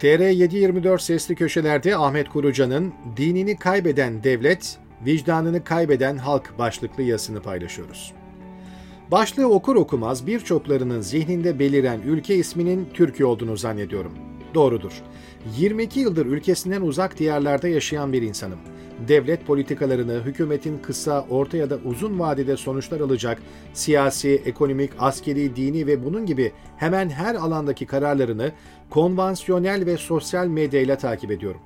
TR724 sesli köşelerde Ahmet Kurucan'ın Dinini Kaybeden Devlet, Vicdanını Kaybeden Halk başlıklı yazısını paylaşıyoruz. Başlığı okur okumaz birçoklarının zihninde beliren ülke isminin Türkiye olduğunu zannediyorum. Doğrudur. 22 yıldır ülkesinden uzak diyarlarda yaşayan bir insanım. Devlet politikalarını, hükümetin kısa, orta ya da uzun vadede sonuçlar alacak siyasi, ekonomik, askeri, dini ve bunun gibi hemen her alandaki kararlarını konvansiyonel ve sosyal medyayla takip ediyorum.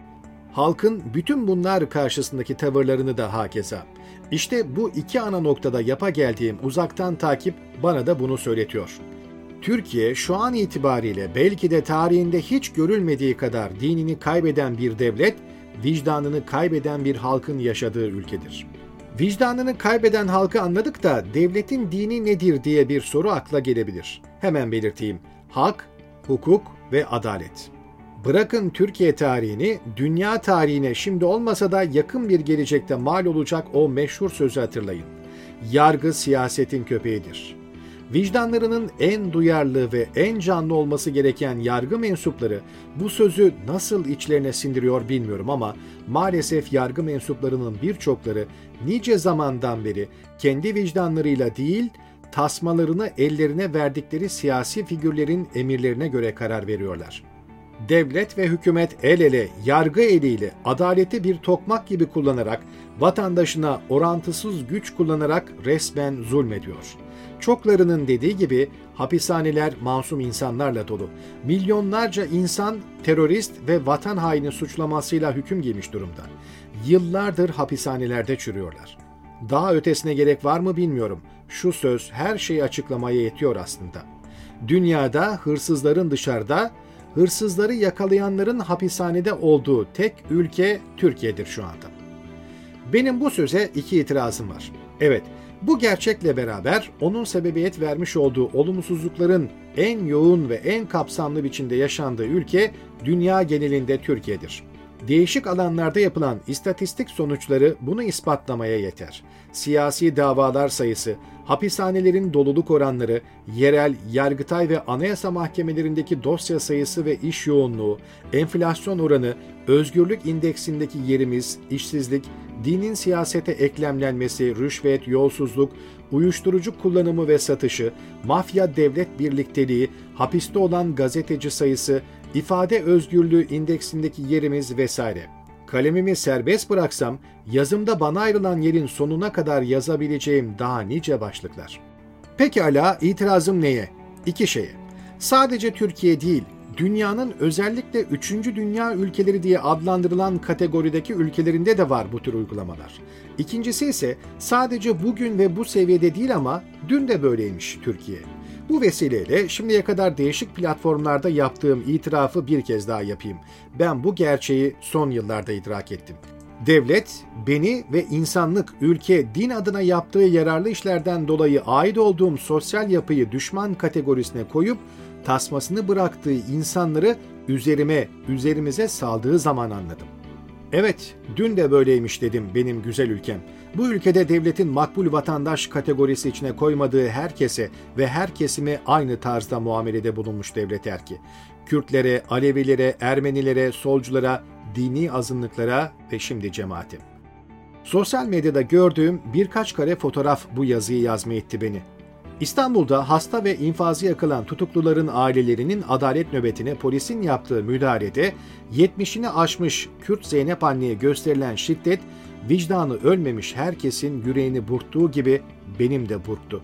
Halkın bütün bunlar karşısındaki tavırlarını da hakeza. İşte bu iki ana noktada yapa geldiğim uzaktan takip bana da bunu söyletiyor. Türkiye şu an itibariyle belki de tarihinde hiç görülmediği kadar dinini kaybeden bir devlet, vicdanını kaybeden bir halkın yaşadığı ülkedir. Vicdanını kaybeden halkı anladık da devletin dini nedir diye bir soru akla gelebilir. Hemen belirteyim. Hak, hukuk ve adalet. Bırakın Türkiye tarihini, dünya tarihine şimdi olmasa da yakın bir gelecekte mal olacak o meşhur sözü hatırlayın. Yargı siyasetin köpeğidir. Vicdanlarının en duyarlı ve en canlı olması gereken yargı mensupları bu sözü nasıl içlerine sindiriyor bilmiyorum ama maalesef yargı mensuplarının birçokları nice zamandan beri kendi vicdanlarıyla değil, tasmalarını ellerine verdikleri siyasi figürlerin emirlerine göre karar veriyorlar. Devlet ve hükümet el ele, yargı eliyle adaleti bir tokmak gibi kullanarak vatandaşına orantısız güç kullanarak resmen zulmediyor. Çoklarının dediği gibi hapishaneler masum insanlarla dolu. Milyonlarca insan terörist ve vatan haini suçlamasıyla hüküm giymiş durumda. Yıllardır hapishanelerde çürüyorlar. Daha ötesine gerek var mı bilmiyorum. Şu söz her şeyi açıklamaya yetiyor aslında. Dünyada hırsızların dışarıda, hırsızları yakalayanların hapishanede olduğu tek ülke Türkiye'dir şu anda. Benim bu söze iki itirazım var. Evet, bu gerçekle beraber onun sebebiyet vermiş olduğu olumsuzlukların en yoğun ve en kapsamlı biçimde yaşandığı ülke dünya genelinde Türkiye'dir. Değişik alanlarda yapılan istatistik sonuçları bunu ispatlamaya yeter. Siyasi davalar sayısı, hapishanelerin doluluk oranları, yerel, yargıtay ve anayasa mahkemelerindeki dosya sayısı ve iş yoğunluğu, enflasyon oranı, özgürlük indeksindeki yerimiz, işsizlik, dinin siyasete eklemlenmesi, rüşvet, yolsuzluk, uyuşturucu kullanımı ve satışı, mafya devlet birlikteliği, hapiste olan gazeteci sayısı, ifade özgürlüğü indeksindeki yerimiz vesaire. Kalemimi serbest bıraksam yazımda bana ayrılan yerin sonuna kadar yazabileceğim daha nice başlıklar. Pekala itirazım neye? İki şeye. Sadece Türkiye değil, dünyanın özellikle 3. dünya ülkeleri diye adlandırılan kategorideki ülkelerinde de var bu tür uygulamalar. İkincisi ise sadece bugün ve bu seviyede değil ama dün de böyleymiş Türkiye. Bu vesileyle şimdiye kadar değişik platformlarda yaptığım itirafı bir kez daha yapayım. Ben bu gerçeği son yıllarda idrak ettim. Devlet, beni ve insanlık, ülke, din adına yaptığı yararlı işlerden dolayı ait olduğum sosyal yapıyı düşman kategorisine koyup tasmasını bıraktığı insanları üzerime, üzerimize saldığı zaman anladım. Evet, dün de böyleymiş dedim benim güzel ülkem. Bu ülkede devletin makbul vatandaş kategorisi içine koymadığı herkese ve her kesime aynı tarzda muamelede bulunmuş devlet erki. Kürtlere, Alevilere, Ermenilere, solculara, dini azınlıklara ve şimdi cemaate. Sosyal medyada gördüğüm birkaç kare fotoğraf bu yazıyı yazmaya itti beni. İstanbul'da hasta ve infazı yakılan tutukluların ailelerinin adalet nöbetine polisin yaptığı müdahalede 70'ini aşmış Kürt Zeynep anneye gösterilen şiddet vicdanı ölmemiş herkesin yüreğini burktuğu gibi benim de burktu.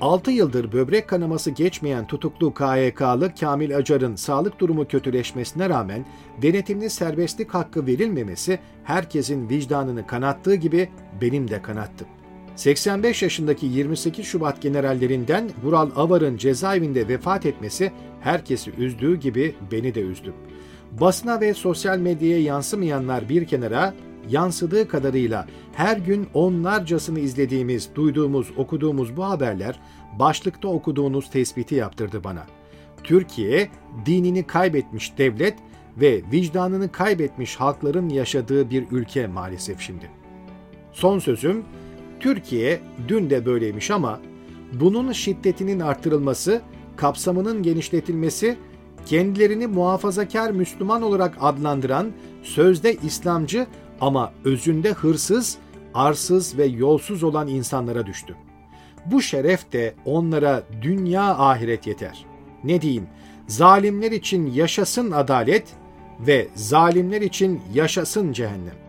6 yıldır böbrek kanaması geçmeyen tutuklu KYK'lı Kamil Acar'ın sağlık durumu kötüleşmesine rağmen denetimli serbestlik hakkı verilmemesi herkesin vicdanını kanattığı gibi benim de kanattı. 85 yaşındaki 28 Şubat generallerinden Vural Avar'ın cezaevinde vefat etmesi herkesi üzdüğü gibi beni de üzdü. Basına ve sosyal medyaya yansımayanlar bir kenara, yansıdığı kadarıyla her gün onlarcasını izlediğimiz, duyduğumuz, okuduğumuz bu haberler başlıkta okuduğunuz tespiti yaptırdı bana. Türkiye dinini kaybetmiş devlet ve vicdanını kaybetmiş halkların yaşadığı bir ülke maalesef şimdi. Son sözüm Türkiye dün de böyleymiş ama bunun şiddetinin artırılması, kapsamının genişletilmesi, kendilerini muhafazakar Müslüman olarak adlandıran sözde İslamcı ama özünde hırsız, arsız ve yolsuz olan insanlara düştü. Bu şeref de onlara dünya ahiret yeter. Ne diyeyim? Zalimler için yaşasın adalet ve zalimler için yaşasın cehennem.